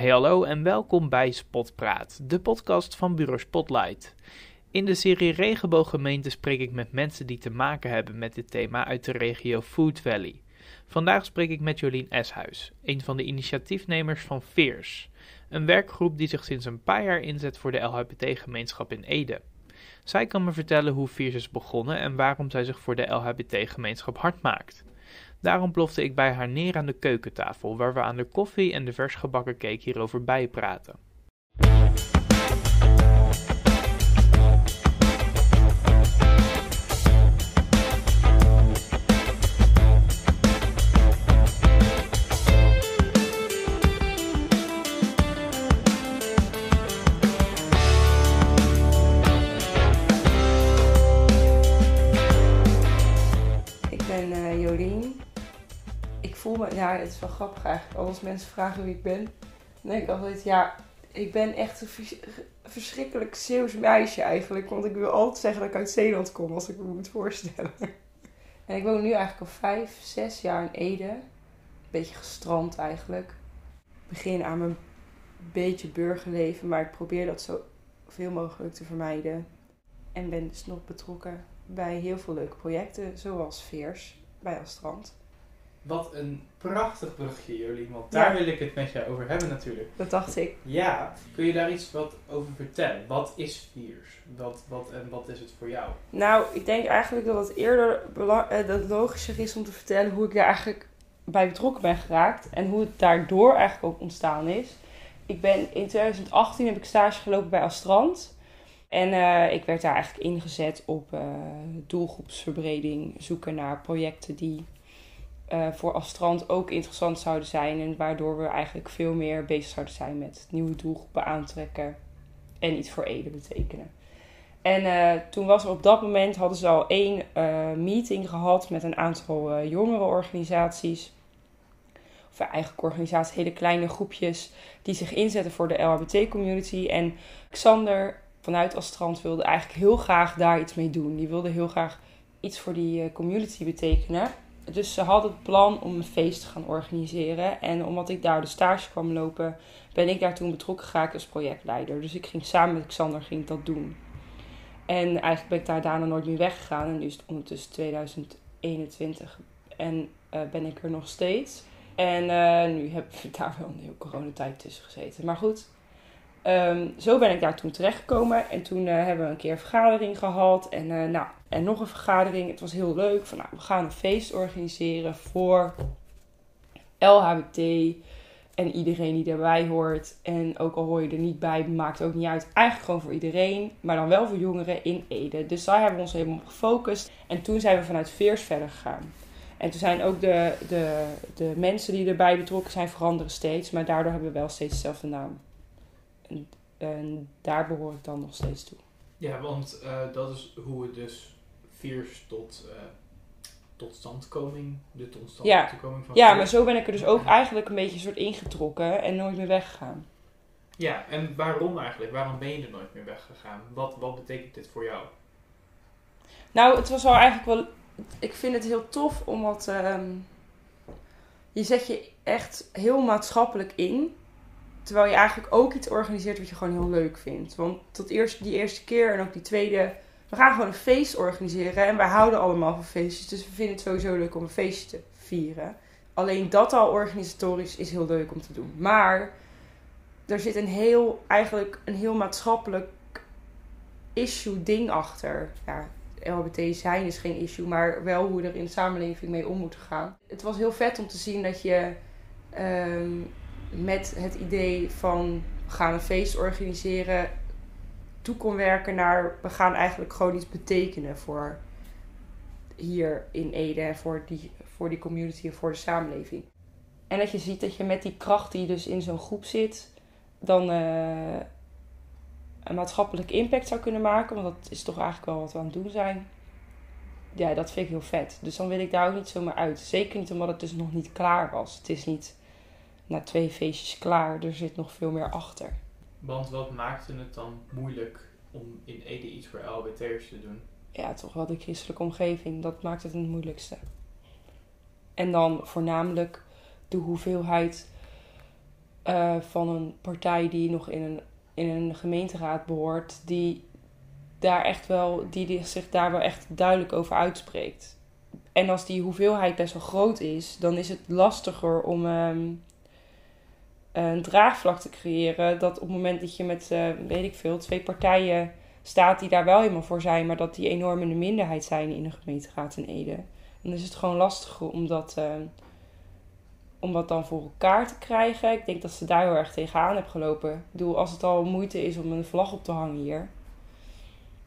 Hey hallo en welkom bij Spotpraat, de podcast van Bureau Spotlight. In de serie Regenbooggemeente spreek ik met mensen die te maken hebben met dit thema uit de regio Food Valley. Vandaag spreek ik met Jolien Eshuis, een van de initiatiefnemers van Veers, een werkgroep die zich sinds een paar jaar inzet voor de LHBT-gemeenschap in Ede. Zij kan me vertellen hoe Veers is begonnen en waarom zij zich voor de LHBT-gemeenschap hard maakt. Daarom plofte ik bij haar neer aan de keukentafel, waar we aan de koffie en de vers gebakken cake hierover bijpraten. Ja, het is wel grappig eigenlijk. Als mensen vragen wie ik ben, dan denk ik altijd, ja, ik ben echt een vers- verschrikkelijk Zeeuws meisje eigenlijk. Want ik wil altijd zeggen dat ik uit Zeeland kom, als ik me moet voorstellen. En ik woon nu eigenlijk al vijf, zes jaar in Ede. Een beetje gestrand eigenlijk. Ik begin aan mijn beetje burgerleven, maar ik probeer dat zo veel mogelijk te vermijden. En ben dus nog betrokken bij heel veel leuke projecten, zoals Veers bij Astrand. Wat een prachtig brugje, Jolien, want daar wil ik het met jou over hebben natuurlijk. Dat dacht ik. Ja, kun je daar iets wat over vertellen? Wat is Veers? Wat, wat, en wat is het voor jou? Nou, ik denk eigenlijk dat het eerder eh, dat logischer is om te vertellen hoe ik daar eigenlijk bij betrokken ben geraakt en hoe het daardoor eigenlijk ook ontstaan is. Ik ben in 2018 heb ik stage gelopen bij Astrand. En eh, ik werd daar eigenlijk ingezet op eh, doelgroepsverbreding, zoeken naar projecten die eh, voor Astrand ook interessant zouden zijn. En waardoor we eigenlijk veel meer bezig zouden zijn met nieuwe doelgroepen aantrekken en iets voor Ede betekenen. En eh, toen was er op dat moment, hadden ze al één eh, meeting gehad met een aantal eh jongerenorganisaties. Of eigenlijk organisaties, hele kleine groepjes die zich inzetten voor de LHBT-community. En Xander vanuit Astrand wilde eigenlijk heel graag daar iets mee doen. Die wilde heel graag iets voor die community betekenen. Dus ze hadden het plan om een feest te gaan organiseren. En omdat ik daar de stage kwam lopen, ben ik daar toen betrokken geraakt als projectleider. Dus ik ging samen met Xander ging dat doen. En eigenlijk ben ik daar daarna nooit meer weggegaan. En nu is het ondertussen 2021 en eh, ben ik er nog steeds. En eh, nu heb ik daar wel een heel coronatijd tussen gezeten. Maar goed, ehm, zo ben ik daar toen terechtgekomen. En toen eh, hebben we een keer een vergadering gehad. En, eh, nou, en nog een vergadering. Het was heel leuk. Van, nou, we gaan een feest organiseren voor LHBT en iedereen die daarbij hoort. En ook al hoor je er niet bij, maakt ook niet uit. Eigenlijk gewoon voor iedereen, maar dan wel voor jongeren in Ede. Dus daar hebben we ons helemaal op gefocust. En toen zijn we vanuit Veers verder gegaan. En toen zijn ook de, de, de mensen die erbij betrokken zijn veranderen steeds. Maar daardoor hebben we wel steeds dezelfde naam. En, en daar behoor ik dan nog steeds toe. Ja, want eh, dat is hoe het dus Veers tot, eh, tot standkoming, de tot Ja. van Ja, maar zo ben ik er dus ook eigenlijk een beetje soort ingetrokken en nooit meer weggegaan. Ja, en waarom eigenlijk? Waarom ben je er nooit meer weggegaan? Wat, wat betekent dit voor jou? Nou, het was wel eigenlijk wel. Ik vind het heel tof omdat. ehm, je zet je echt heel maatschappelijk in. Terwijl je eigenlijk ook iets organiseert wat je gewoon heel leuk vindt. Want tot eerst, die eerste keer en ook die tweede. We gaan gewoon een feest organiseren. En wij houden allemaal van feestjes. Dus we vinden het sowieso leuk om een feestje te vieren. Alleen dat al organisatorisch is heel leuk om te doen. Maar er zit een heel, eigenlijk een heel maatschappelijk issue ding achter. Ja, LHBT zijn is geen issue, maar wel hoe er in de samenleving mee om moeten gaan. Het was heel vet om te zien dat je ehm, met het idee van we gaan een feest organiseren toe kon werken naar we gaan eigenlijk gewoon iets betekenen voor hier in Ede voor die, voor die community en voor de samenleving. En dat je ziet dat je met die kracht die dus in zo'n groep zit, dan eh, een maatschappelijk impact zou kunnen maken. Want dat is toch eigenlijk wel wat we aan het doen zijn. Ja, dat vind ik heel vet. Dus dan wil ik daar ook niet zomaar uit. Zeker niet omdat het dus nog niet klaar was. Het is niet na twee feestjes klaar. Er zit nog veel meer achter. Want wat maakte het dan moeilijk om in Ede iets voor LHBT'ers te doen? Ja, toch wel de christelijke omgeving. Dat maakt het het moeilijkste. En dan voornamelijk de hoeveelheid eh, van een partij die nog in een, in een gemeenteraad behoort, die daar echt wel, die, die zich daar wel echt duidelijk over uitspreekt. En als die hoeveelheid best wel groot is, dan is het lastiger om ehm, een draagvlak te creëren. Dat op het moment dat je met, eh, weet ik veel, twee partijen staat die daar wel helemaal voor zijn, maar dat die enorm in de minderheid zijn in de gemeenteraad in Ede. Dan is het gewoon lastiger om dat, eh, om dat dan voor elkaar te krijgen. Ik denk dat ze daar heel erg tegenaan hebben gelopen. Ik bedoel, als het al moeite is om een vlag op te hangen hier,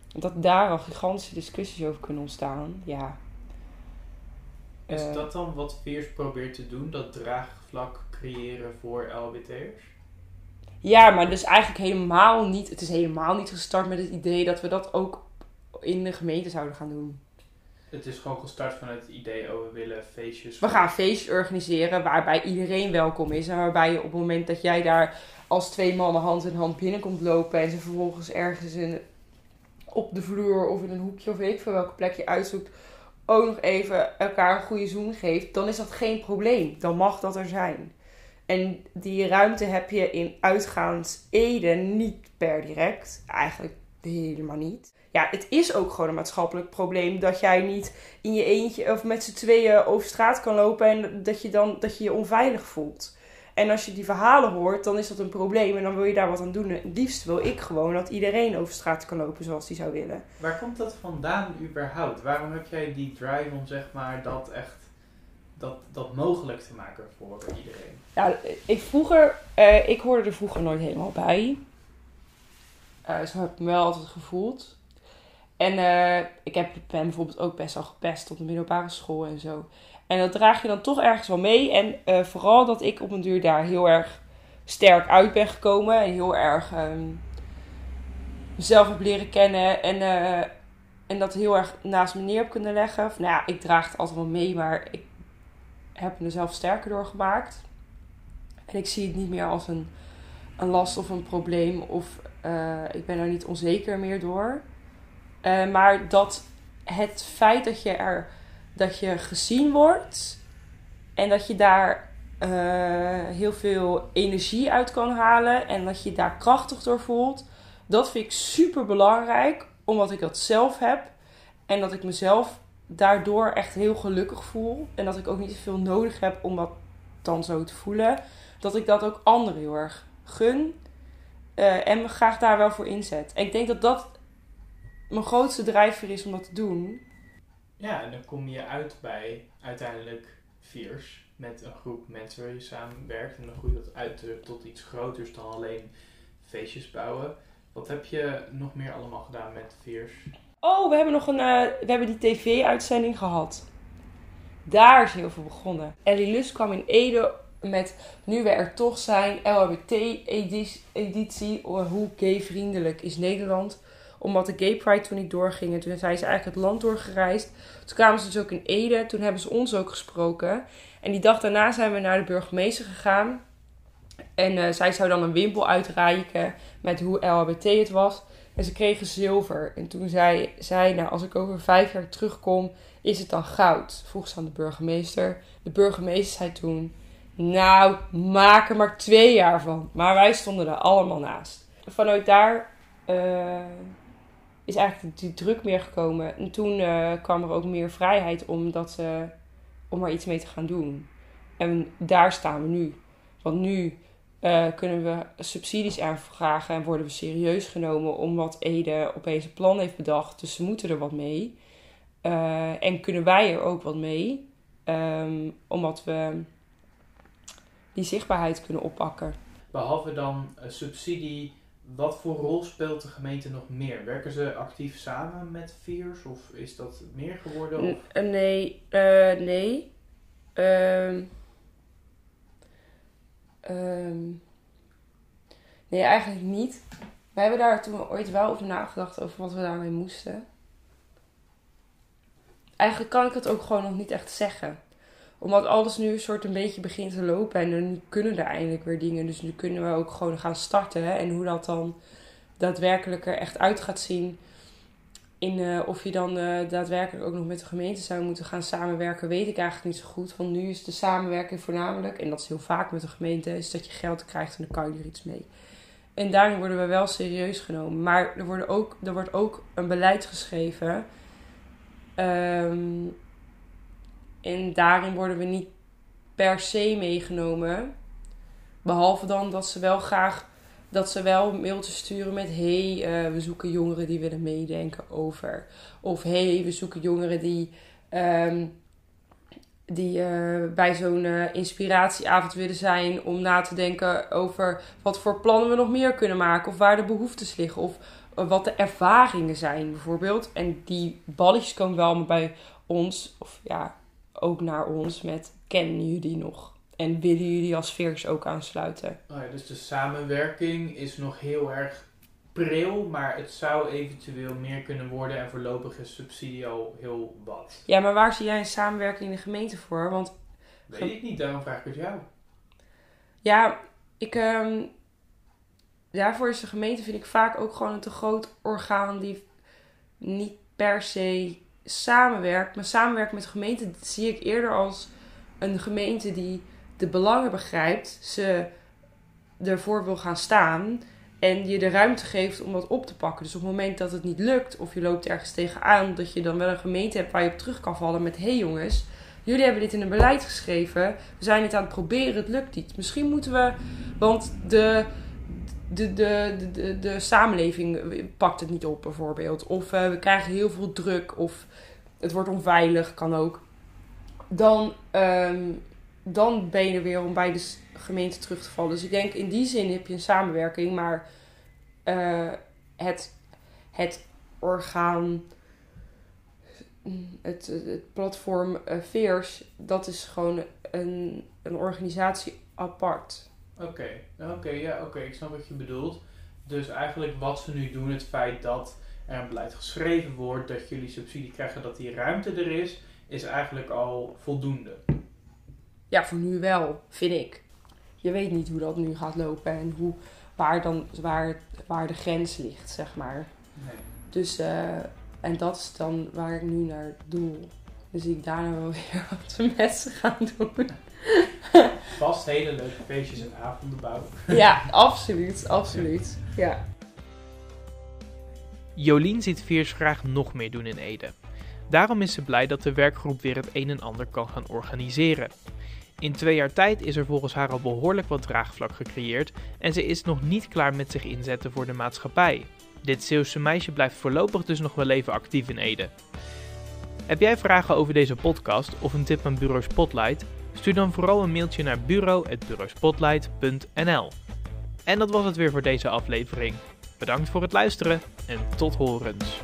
dat daar al gigantische discussies over kunnen ontstaan. Ja. Is Eh, dat dan wat Veers probeert te doen? Dat draagvlak creëren voor LBT'ers? Ja, maar dus eigenlijk helemaal niet. Het is helemaal niet gestart met het idee dat we dat ook in de gemeente zouden gaan doen. Het is gewoon gestart vanuit het idee, oh we willen feestjes. We gaan feestjes organiseren waarbij iedereen welkom is. En waarbij je op het moment dat jij daar als twee mannen hand in hand binnenkomt lopen. En ze vervolgens ergens in, op de vloer of in een hoekje of weet ik veel welke plek je uitzoekt. Ook nog even elkaar een goede zoen geeft. Dan is dat geen probleem. Dan mag dat er zijn. En die ruimte heb je in uitgaans Ede niet per direct. Eigenlijk helemaal niet. Ja, het is ook gewoon een maatschappelijk probleem dat jij niet in je eentje of met z'n tweeën over straat kan lopen en dat je dan dat je je onveilig voelt. En als je die verhalen hoort, dan is dat een probleem en dan wil je daar wat aan doen. Het liefst wil ik gewoon dat iedereen over straat kan lopen zoals die zou willen. Waar komt dat vandaan überhaupt? Waarom heb jij die drive om zeg maar dat echt dat, dat mogelijk te maken voor iedereen? Ja, ik vroeger, eh, ik hoorde er vroeger nooit helemaal bij. Eh, zo heb ik me wel altijd gevoeld. En eh, ik heb, ben bijvoorbeeld ook best wel gepest op de middelbare school en zo. En dat draag je dan toch ergens wel mee. En vooral dat ik op een duur daar heel erg sterk uit ben gekomen. En heel erg ehm, mezelf heb leren kennen. En, en dat heel erg naast me neer heb kunnen leggen. Of, nou ja, ik draag het altijd wel mee, maar ik heb me er zelf sterker door gemaakt. En ik zie het niet meer als een, een last of een probleem. Of eh, ik ben er niet onzeker meer door. Eh, maar dat het feit dat je er dat je gezien wordt en dat je daar eh, heel veel energie uit kan halen en dat je daar krachtig door voelt, dat vind ik super belangrijk, omdat ik dat zelf heb en dat ik mezelf daardoor echt heel gelukkig voel en dat ik ook niet zoveel nodig heb om dat dan zo te voelen, dat ik dat ook anderen heel erg gun eh, en me graag daar wel voor inzet. En ik denk dat dat mijn grootste drijfveer is om dat te doen. Ja, en dan kom je uit bij uiteindelijk Veers met een groep mensen waar je samenwerkt. En dan groeit dat uit eh, tot iets groters dan alleen feestjes bouwen. Wat heb je nog meer allemaal gedaan met Veers? Oh, we hebben nog een, eh, we hebben die tv-uitzending gehad. Daar is heel veel begonnen. Ellie Lus kwam in Ede met Nu we er toch zijn, LHBT-editie. Hoe gay-vriendelijk is Nederland? Omdat de Gay Pride toen niet doorging. En toen zijn ze eigenlijk het land doorgereisd. Toen kwamen ze dus ook in Ede. Toen hebben ze ons ook gesproken. En die dag daarna zijn we naar de burgemeester gegaan. En eh, zij zou dan een wimpel uitreiken met hoe LHBT het was. En ze kregen zilver. En toen zei zij, nou als ik over vijf jaar terugkom, is het dan goud? Vroeg ze aan de burgemeester. De burgemeester zei toen, nou maak er maar twee jaar van. Maar wij stonden er allemaal naast. Vanuit daar uh, is eigenlijk die druk meer gekomen. En toen uh, kwam er ook meer vrijheid om, dat, om er iets mee te gaan doen. En daar staan we nu. Want nu uh, kunnen we subsidies aanvragen en worden we serieus genomen omdat Ede opeens een plan heeft bedacht. Dus ze moeten er wat mee. Uh, en kunnen wij er ook wat mee, um, omdat we die zichtbaarheid kunnen oppakken. Behalve dan uh, subsidie, wat voor rol speelt de gemeente nog meer? Werken ze actief samen met Veers of is dat meer geworden? Of? N nee, nee. Um, Um, nee, eigenlijk niet. We hebben daar toen ooit wel over nagedacht over wat we daarmee moesten. Eigenlijk kan ik het ook gewoon nog niet echt zeggen. Omdat alles nu een soort een beetje begint te lopen en nu kunnen er eindelijk weer dingen. Dus nu kunnen we ook gewoon gaan starten. En hoe dat dan daadwerkelijk er echt uit gaat zien. In, eh, of je dan eh, daadwerkelijk ook nog met de gemeente zou moeten gaan samenwerken, weet ik eigenlijk niet zo goed. Want nu is de samenwerking voornamelijk, en dat is heel vaak met de gemeente, is dat je geld krijgt en dan kan je er iets mee. En daarin worden we wel serieus genomen. Maar er, worden ook, er wordt ook een beleid geschreven. Ehm, en daarin worden we niet per se meegenomen. Behalve dan dat ze wel graag dat ze wel mailtjes sturen met: hey, uh, we zoeken jongeren die willen meedenken over. Of hey, we zoeken jongeren die, um, die uh, bij zo'n uh, inspiratieavond willen zijn om na te denken over wat voor plannen we nog meer kunnen maken. Of waar de behoeftes liggen. Of wat de ervaringen zijn, bijvoorbeeld. En die balletjes komen wel bij ons, of ja, ook naar ons met: kennen jullie nog? En willen jullie als veers ook aansluiten? Oh ja, dus de samenwerking is nog heel erg pril, maar het zou eventueel meer kunnen worden en voorlopig is subsidie al heel wat. Ja, maar waar zie jij een samenwerking in de gemeente voor? Want Weet ik niet, daarom vraag ik het jou. Ja, ik, um, daarvoor is de gemeente vind ik vaak ook gewoon een te groot orgaan die niet per se samenwerkt. Maar samenwerkt met de gemeente zie ik eerder als een gemeente die de belangen begrijpt, ze ervoor wil gaan staan en je de ruimte geeft om dat op te pakken. Dus op het moment dat het niet lukt of je loopt ergens tegenaan, dat je dan wel een gemeente hebt waar je op terug kan vallen met: hé hey jongens, jullie hebben dit in een beleid geschreven, we zijn het aan het proberen, het lukt niet. Misschien moeten we, want de. De, de, de, de, samenleving pakt het niet op, bijvoorbeeld. Of uh, we krijgen heel veel druk, of het wordt onveilig, kan ook. Dan um, dan ben je er weer om bij de gemeente terug te vallen. Dus ik denk in die zin heb je een samenwerking, maar uh, het, het orgaan, het, het platform uh, Veers, dat is gewoon een, een organisatie apart. Oké, oké, ja, oké, ik snap wat je bedoelt. Dus eigenlijk wat ze nu doen, het feit dat er een beleid geschreven wordt, dat jullie subsidie krijgen, dat die ruimte er is, is eigenlijk al voldoende. Ja, voor nu wel, vind ik. Je weet niet hoe dat nu gaat lopen en hoe, waar, dan, waar, waar de grens ligt, zeg maar. Nee. Dus, uh, en dat is dan waar ik nu naar doel. Dus ik daarna wel weer wat mensen gaan doen. Vast hele leuke feestjes en avonden bouwen. ja, absoluut, absoluut. Ja. Jolien ziet Viers graag nog meer doen in Ede. Daarom is ze blij dat de werkgroep weer het een en ander kan gaan organiseren. In twee jaar tijd is er volgens haar al behoorlijk wat draagvlak gecreëerd en ze is nog niet klaar met zich inzetten voor de maatschappij. Dit Zeeuwse meisje blijft voorlopig dus nog wel even actief in Ede. Heb jij vragen over deze podcast of een tip aan Bureau Spotlight? Stuur dan vooral een mailtje naar bureau.bureauspotlight.nl. En dat was het weer voor deze aflevering. Bedankt voor het luisteren en tot horens.